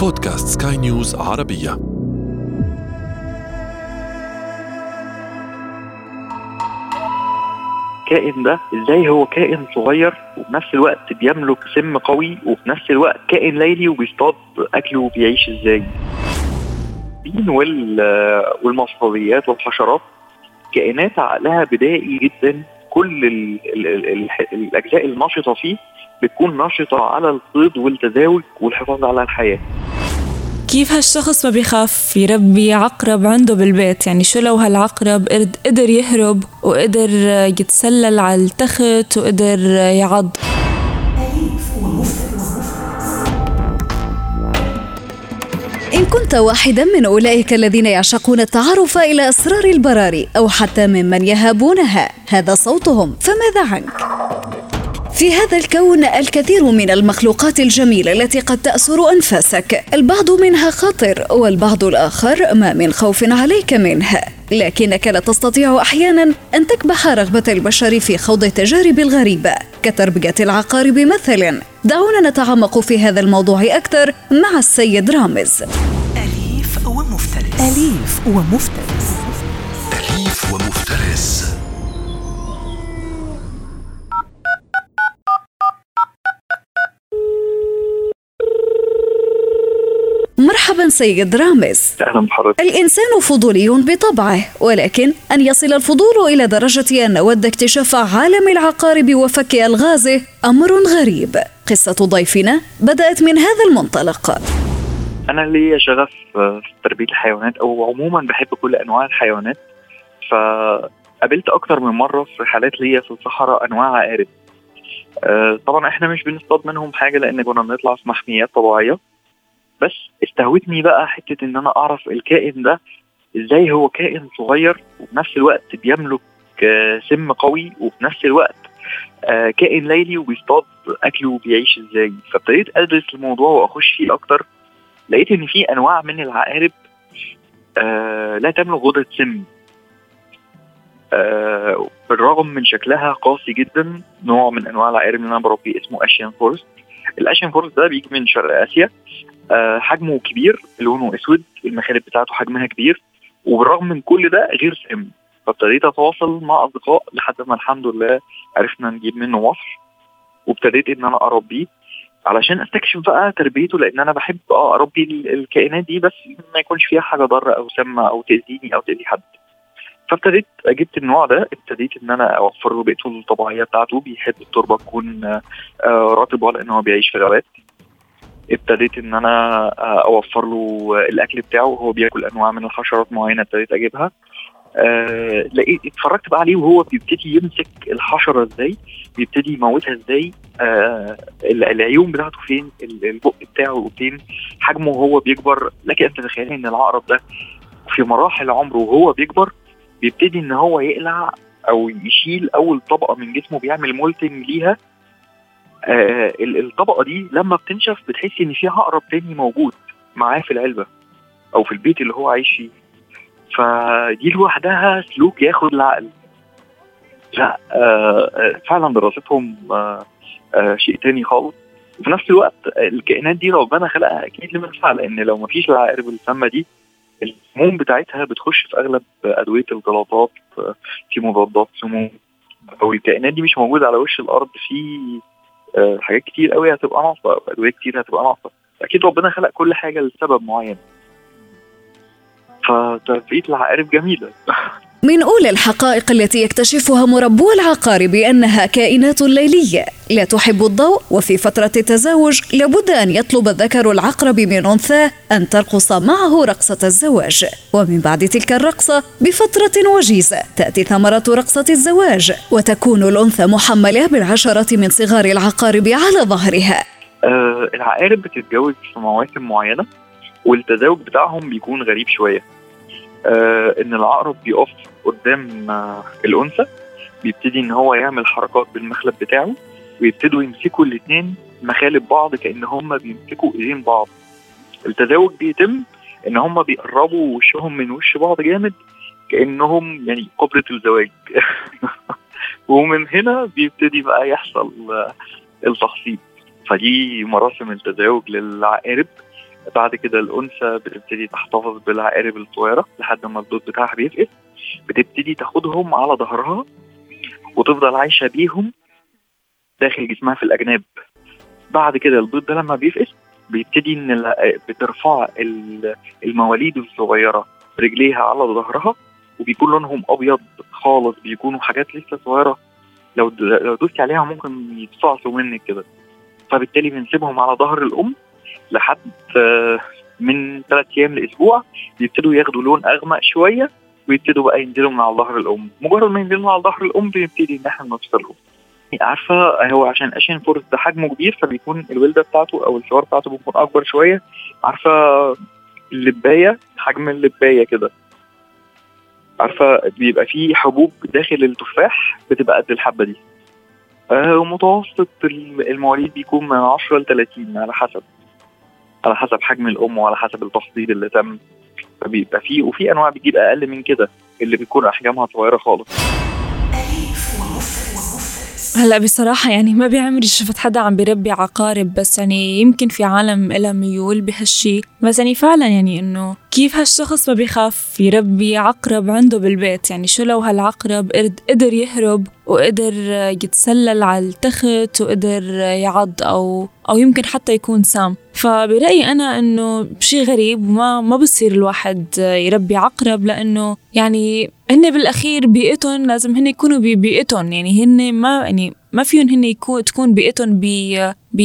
بودكاست سكاي نيوز عربية. الكائن ده إزاي هو كائن صغير وفي نفس الوقت بيملك سم قوي وفي نفس الوقت كائن ليلي وبيصطاد اكله وبيعيش إزاي؟ الدين وال- والمصطاديات والحشرات كائنات عقلها بدائي جدا. كل ال ال ال ال الأجزاء النشطة فيه بتكون نشطة على الصيد والتزاوج والحفاظ على الحياة. كيف هالشخص ما بيخاف؟ يربي عقرب عنده بالبيت. يعني شو لو هالعقرب قد- قدر يهرب وقدر يتسلل على التخت وقدر يعض. إن كنت واحدا من أولئك الذين يعشقون التعرف إلى أسرار البراري أو حتى ممن يهابونها هذا صوتهم. فماذا عنك؟ في هذا الكون الكثير من المخلوقات الجميلة التي قد تأسر أنفاسك. البعض منها خطر والبعض الآخر ما من خوف عليك منه لكنك لا تستطيع أحيانا أن تكبح رغبة البشر في خوض التجارب الغريبة. كتربية العقارب مثلا. دعونا نتعمق في هذا الموضوع أكثر مع السيد رامز. أليف ومفترس. أليف ومفترس. أليف ومفترس. مرحبا سيد رامز. أهلا بحضرتك. الإنسان فضولي بطبعه ولكن أن يصل الفضول إلى درجة أن نود اكتشاف عالم العقارب وفك ألغازه أمر غريب. قصة ضيفنا بدأت من هذا المنطلق. أنا ليا شغف في تربية الحيوانات أو عموما بحب كل أنواع الحيوانات. فقابلت أكتر من مرة في رحلات ليا في الصحراء أنواع عقارب. آه، طبعا إحنا مش بنصطاد منهم حاجة لأن كنا بنطلع في محميات طبيعية. بس استهوتني بقى حتة إن أنا أعرف الكائن ده إزاي هو كائن صغير وفي نفس الوقت بيملك آه، سم قوي وفي نفس الوقت آه، كائن ليلي وبيصطاد أكله وبيعيش إزاي. فابتديت أدرس الموضوع وأخش فيه أكتر. لقيت إن في أنواع من العقارب آه لا تملك غدة سم. بالرغم من شكلها قاسي جدا نوع من أنواع العقارب اللي أنا بربيه اسمه اشيان فورست الاشيان فورست ده بيجي من شرق آسيا. حجمه كبير لونه أسود المخالب بتاعته حجمها كبير وبالرغم من كل ده غير سم فابتديت أتواصل مع أصدقاء لحد ما الحمد لله عرفنا نجيب منه مصر وابتديت إن أنا اربيه علشان أستكشف بقى تربيته لأن أنا بحب آه أربي ال- الكائنات دي بس ما يكونش فيها حاجة ضارة أو سامة أو تأذيني أو تأذي حد. فابتديت جبت النوع ده ابتديت إن أنا أوفر له بيئته الطبيعية بتاعته بيحب التربة تكون آه، آه، رطبة لأن هو بيعيش في غابات. ابتديت إن أنا أوفر له الأكل بتاعه وهو بياكل أنواع من الحشرات معينة ابتديت أجيبها. آه لقيت اتفرجت بقى عليه وهو بيبتدي يمسك الحشرة إزاي بيبتدي يموتها إزاي آه ال- العيون بتاعته فين ال- البق بتاعه فين حجمه وهو بيكبر. لكن أنت تتخيل إن العقرب ده في مراحل عمره وهو بيكبر بيبتدي إن هو يقلع أو يشيل أول طبقة من جسمه بيعمل مولتنج ليها آه ال- الطبقة دي لما بتنشف بتحسي إن في عقرب تاني موجود معاه في العلبة أو في البيت اللي هو عايش فيه. فدي لوحدها سلوك ياخد العقل. لا آه آه، فعلا دراستهم آه آه شيء تاني خالص. وفي نفس الوقت الكائنات دي ربنا خلقها أكيد لمنفعه لأن لو ما فيش العقارب السامة دي السموم بتاعتها بتخش في أغلب أدوية الجلطات آه، في مضادات سموم. أو الكائنات دي مش موجودة على وش الأرض في حاجات كتير قوي هتبقى ناقصة أدوية كتير هتبقى ناقصة. أكيد ربنا خلق كل حاجة لسبب معين. فتربيه العقارب جميلة. من أولى الحقائق التي يكتشفها مربو العقارب أنها كائنات ليلية. لا تحب الضوء وفي فترة التزاوج لابد أن يطلب ذكر العقرب من أنثاه أن ترقص معه رقصة الزواج. ومن بعد تلك الرقصة بفترة وجيزة تأتي ثمرة رقصة الزواج وتكون الأنثى محملة بالعشرة من صغار العقارب على ظهرها. آه العقارب بتتجوز في مواسم معينة والتزاوج بتاعهم بيكون غريب شوية. آه إن العقرب بيقف قدام آه الأنثى بيبتدي إن هو يعمل حركات بالمخلب بتاعه ويبتدوا يمسكوا الاثنين مخالب بعض كأن هم بيمسكوا إيدين بعض. التزاوج بيتم إن هم بيقربوا وشهم من وش بعض جامد كأنهم يعني قبله الزواج. ومن هنا بيبتدي بقى يحصل آه، التخصيب. فدي مراسم التزاوج للعقارب. بعد كده الأنثى بتبتدي تحتفظ بالعقارب الصغيرة لحد ما البيض بتاعها بيفقس بتبتدي تاخدهم على ظهرها وتفضل عايشة بيهم داخل جسمها في الأجناب. بعد كده البيض ده لما بيفقس بيبتدي إن بترفع ال- المواليد الصغيرة رجليها على ظهرها وبيكون لونهم أبيض خالص بيكونوا حاجات لسه صغيرة. لو لو دوستي عليها ممكن يتصاصوا منك كده. فبالتالي بنسيبهم على ظهر الأم لحد آه، من ثلاث أيام لأسبوع يبتدوا ياخدوا لون أغمق شوية ويبتدوا بقى ينزلوا من على ظهر الأم. مجرد ما ينزلوا على ظهر الأم بنبتدي إن إحنا نفصلهم. عارفة هو عشان اشين فورست ده حجمه كبير فبيكون الولدة بتاعته أو الشوار بتاعته بيكون أكبر شوية. عارفة اللباية؟ حجم اللباية كده. عارفة بيبقى فيه حبوب داخل التفاح بتبقى قد الحبة دي. آه ومتوسط ال- المواليد بيكون من 10 ل 30 على حسب. على حسب حجم الأم وعلى حسب التفضيل اللي تم. فبيبقى فيه وفي أنواع بتجيب أقل من كده اللي بيكون أحجامها صغيرة خالص. هلا بصراحة يعني ما بعمري شفت حدا عم بيربي عقارب بس يعني يمكن في عالم إلها ميول بهالشي. بس يعني فعلا يعني إنه كيف هالشخص ما بيخاف يربي عقرب عنده بالبيت؟ يعني شو لو هالعقرب قد- قدر يهرب وقدر يتسلل على التخت وقدر يعض أو أو يمكن حتى يكون سام فبرأيي أنا إنه شيء غريب وما ما بصير الواحد يربي عقرب لأنه يعني هن بالأخير بيئتهم لازم هن يكونوا ببيئتهم يعني هن ما يعني ما فيهم هن يكون تكون بيئتهم ب ب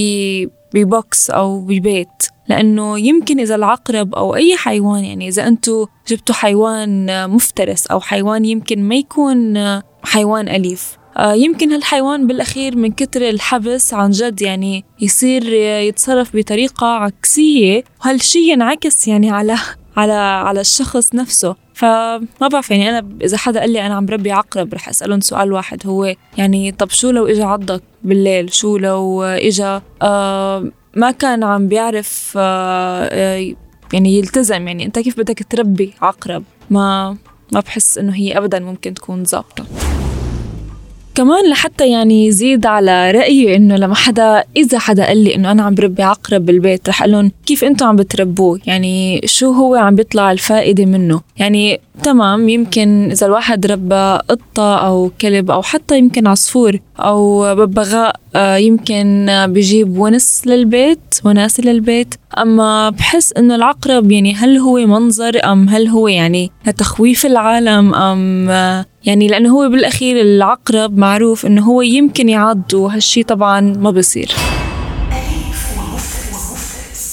ببوكس أو ببيت لأنه يمكن إذا العقرب أو أي حيوان يعني إذا أنتوا جبتوا حيوان مفترس أو حيوان يمكن ما يكون حيوان أليف. آه، يمكن هالحيوان بالأخير من كتر الحبس عن جد يعني يصير يتصرف بطريقة عكسية وهالشي ينعكس يعني على على على الشخص نفسه. فما بعرف يعني أنا إذا حدا قال لي أنا عم ربي عقرب رح أسألهم سؤال واحد هو يعني طب شو لو اجى عضك بالليل؟ شو لو اجى آه ما كان عم بيعرف آه آه، يعني يلتزم يعني أنت كيف بدك تربي عقرب؟ ما ما بحس إنه هي ابدا ممكن تكون ظابطة. كمان لحتى يعني يزيد على رأيي إنه لما حدا إذا حدا قال لي إنه أنا عم بربي عقرب بالبيت رح أقول لهم كيف أنتم عم بتربوه؟ يعني شو هو عم بيطلع الفائدة منه؟ يعني تمام يمكن إذا الواحد ربى قطة أو كلب أو حتى يمكن عصفور أو ببغاء آه، يمكن بجيب ونس للبيت وناسة للبيت. أما بحس إنه العقرب يعني هل هو منظر أم هل هو يعني لتخويف العالم أم آه، يعني لأنه هو بالأخير العقرب معروف إنه هو يمكن يعض وهالشي طبعا ما بصير.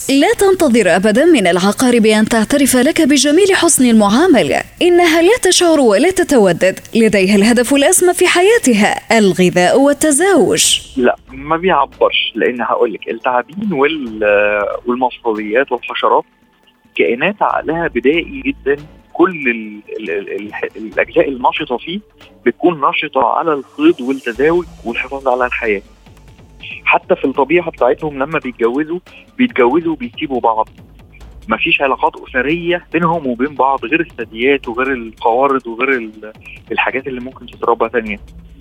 لا تنتظر ابدا من العقارب أن تعترف لك بجميل حسن المعامله إنها لا تشعر ولا تتودد. لديها الهدف الأسمى في حياتها الغذاء والتزاوج. لا ما بيعبرش لأن هقول لك التعابين وال والمفصليات والحشرات كائنات عقلها بدائي جدا. كل ال ال ال ال الأجزاء النشطة فيه بتكون نشطة على الصيد والتزاوج والحفاظ على الحياة. حتى في الطبيعة بتاعتهم لما بيتجوزوا بيتجوزوا وبيسيبوا بعض. مفيش علاقات أسرية بينهم وبين بعض غير الثدييات وغير القوارض وغير ال- الحاجات اللي ممكن تتربى ثانية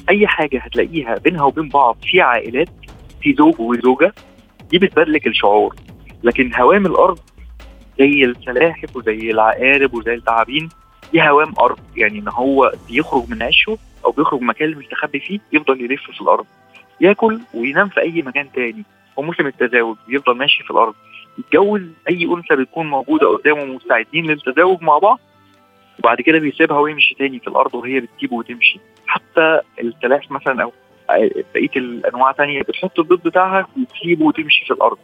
أي حاجة هتلاقيها بينها وبين بعض في عائلات في زوج وزوجة دي بتبادلك الشعور. لكن هوام الأرض زي السلاحف وزي العقارب وزي التعابين دي هوام أرض يعني إن هو بيخرج من عشه أو بيخرج من المكان اللي مستخبي فيه يفضل يلف في الأرض. ياكل وينام في أي مكان تاني. وموسم التزاوج بيفضل ماشي في الأرض. يتجوز أي أنثى بتكون موجودة قدامه مستعدين للتزاوج مع بعض وبعد كده بيسيبها ويمشي تاني في الأرض وهي بتسيبه وتمشي. حتى السلاحف مثلا أو بقية الأنواع تانية بتحط البيض بتاعها وتسيبه وتمشي في الأرض.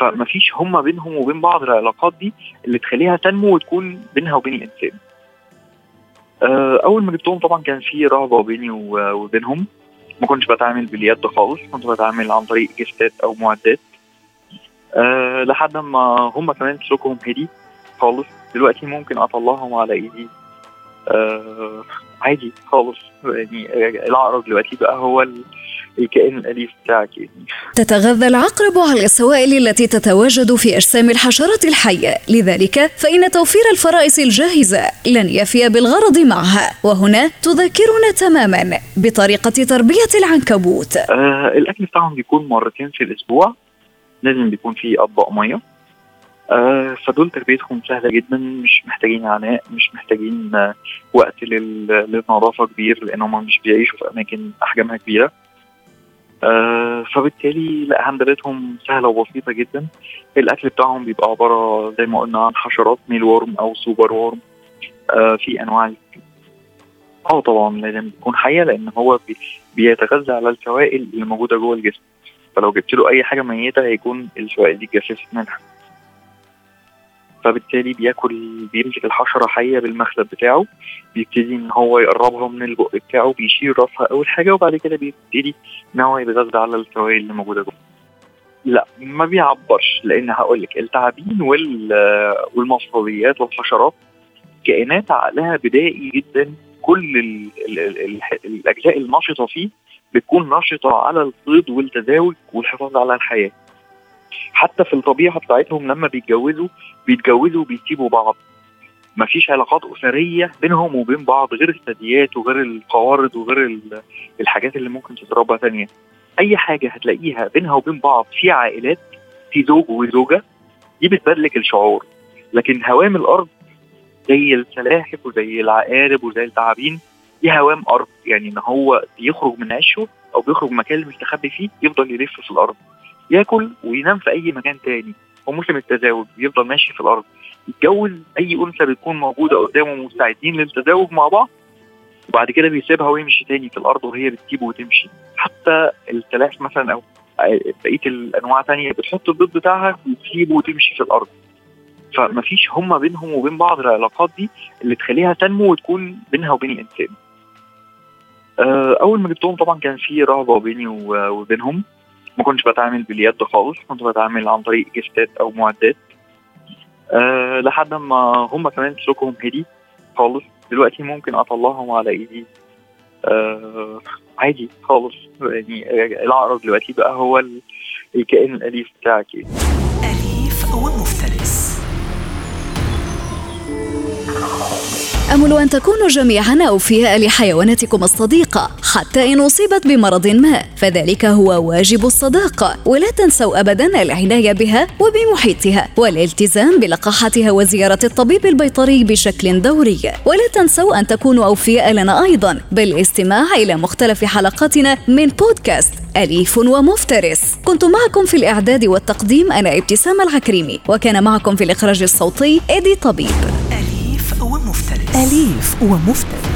فمفيش هما بينهم وبين بعض العلاقات دي اللي تخليها تنمو وتكون بينها وبين الإنسان. آه، أول ما جبتهم طبعا كان في رهبة بيني وبينهم. ما كنتش بتعامل باليد خالص كنت بتعامل عن طريق جفتات أو معدات. أه لحد ما هم كمان سلوكهم هدي خالص. دلوقتي ممكن أطلعهم على إيدي. أه عادي خالص. يعني العقرب دلوقتي بقى هو الكائن الأليف بتاعك. يعني تتغذى العقرب على السوائل التي تتواجد في أجسام الحشرات الحية. لذلك فإن توفير الفرائس الجاهزة لن يفي بالغرض معها. وهنا تذكرنا تماما بطريقة تربية العنكبوت. آه الأكل بتاعهم بيكون مرتين في الأسبوع. لازم بيكون فيه أطباق مية. آه فدول تربيتهم سهلة جدا مش محتاجين عناء مش محتاجين آه وقت لل- للنظافه كبير لأن هم مش بيعيشوا في أماكن أحجامها كبيرة. آه فبالتالي لا هندلتهم سهلة وبسيطة جدا. الأكل بتاعهم بيبقى عبارة زي ما قلنا عن حشرات mealworm أو superworm. آه في أنواع آه طبعا لازم يكون حية لأن هو بي بيتغذى على السوائل اللي موجودة جوه الجسم. فلو جبت له أي حاجة ميتة هيكون السوائل دي اتجففت منها. فبالتالي بياكل بيمسك الحشرة حية بالمخلب بتاعه بيبتدي إن هو يقربها من البق بتاعه بيشيل راسها أول حاجة وبعد كده بيبتدي إن هو يتغذى على السوائل اللي موجودة جوه. لا ما بيعبرش لأن هقول لك التعابين وال والمفصليات والحشرات كائنات عقلها بدائي جدا. كل ال ال ال ال الأجزاء النشطه فيه بتكون نشطة على الصيد والتزاوج والحفاظ على الحياة. حتى في الطبيعة بتاعتهم لما بيتجوزوا بيتجوزوا وبيسيبوا بعض. مفيش علاقات أسرية بينهم وبين بعض غير الثدييات وغير القوارض وغير ال- الحاجات اللي ممكن تتربى ثانية أي حاجة هتلاقيها بينها وبين بعض في عائلات في زوج وزوجة دي بتبادلك الشعور. لكن هوام الأرض زي السلاحف وزي العقارب وزي التعابين دي هوام أرض. يعني ان هو بيخرج من عشه أو بيخرج من المكان اللي مستخبي فيه يفضل يلف في الأرض. ياكل وينام في أي مكان تاني. هو موسم التزاوج بيفضل ماشي في الأرض. يتجوز أي أنثى بتكون موجودة قدامه مستعدين للتزاوج مع بعض وبعد كده بيسيبها ويمشي تاني في الأرض وهي بتسيبه وتمشي. حتى السلاحف مثلا أو بقية الأنواع تانية بتحط البيض بتاعها وتسيبه وتمشي في الأرض. فمفيش هما بينهم وبين بعض العلاقات دي اللي تخليها تنمو وتكون بينها وبين الإنسان. آه، أول ما جبتهم طبعا كان في رهبة بيني وبينهم. ما كنتش بتعامل باليد خالص كنت بتعامل عن طريق جفتات أو معدات. أه لحد ما هم كمان سلوكهم هدي خالص. دلوقتي ممكن أطلعهم على إيدي. أه عادي خالص. يعني العقرب دلوقتي بقى هو ال- الكائن الأليف بتاعك. أمل أن تكونوا جميعا أوفياء لحيواناتكم الصديقة حتى إن أصيبت بمرض ما فذلك هو واجب الصداقة ولا تنسوا أبدا العناية بها وبمحيطها والالتزام بلقاحتها وزيارة الطبيب البيطري بشكل دوري. ولا تنسوا أن تكونوا أوفياء لنا أيضا بالاستماع إلى مختلف حلقاتنا من بودكاست أليف ومفترس. كنت معكم في الإعداد والتقديم أنا إبتسام العكريمي وكان معكم في الإخراج الصوتي إيدي طبيب. أليف ومفترس.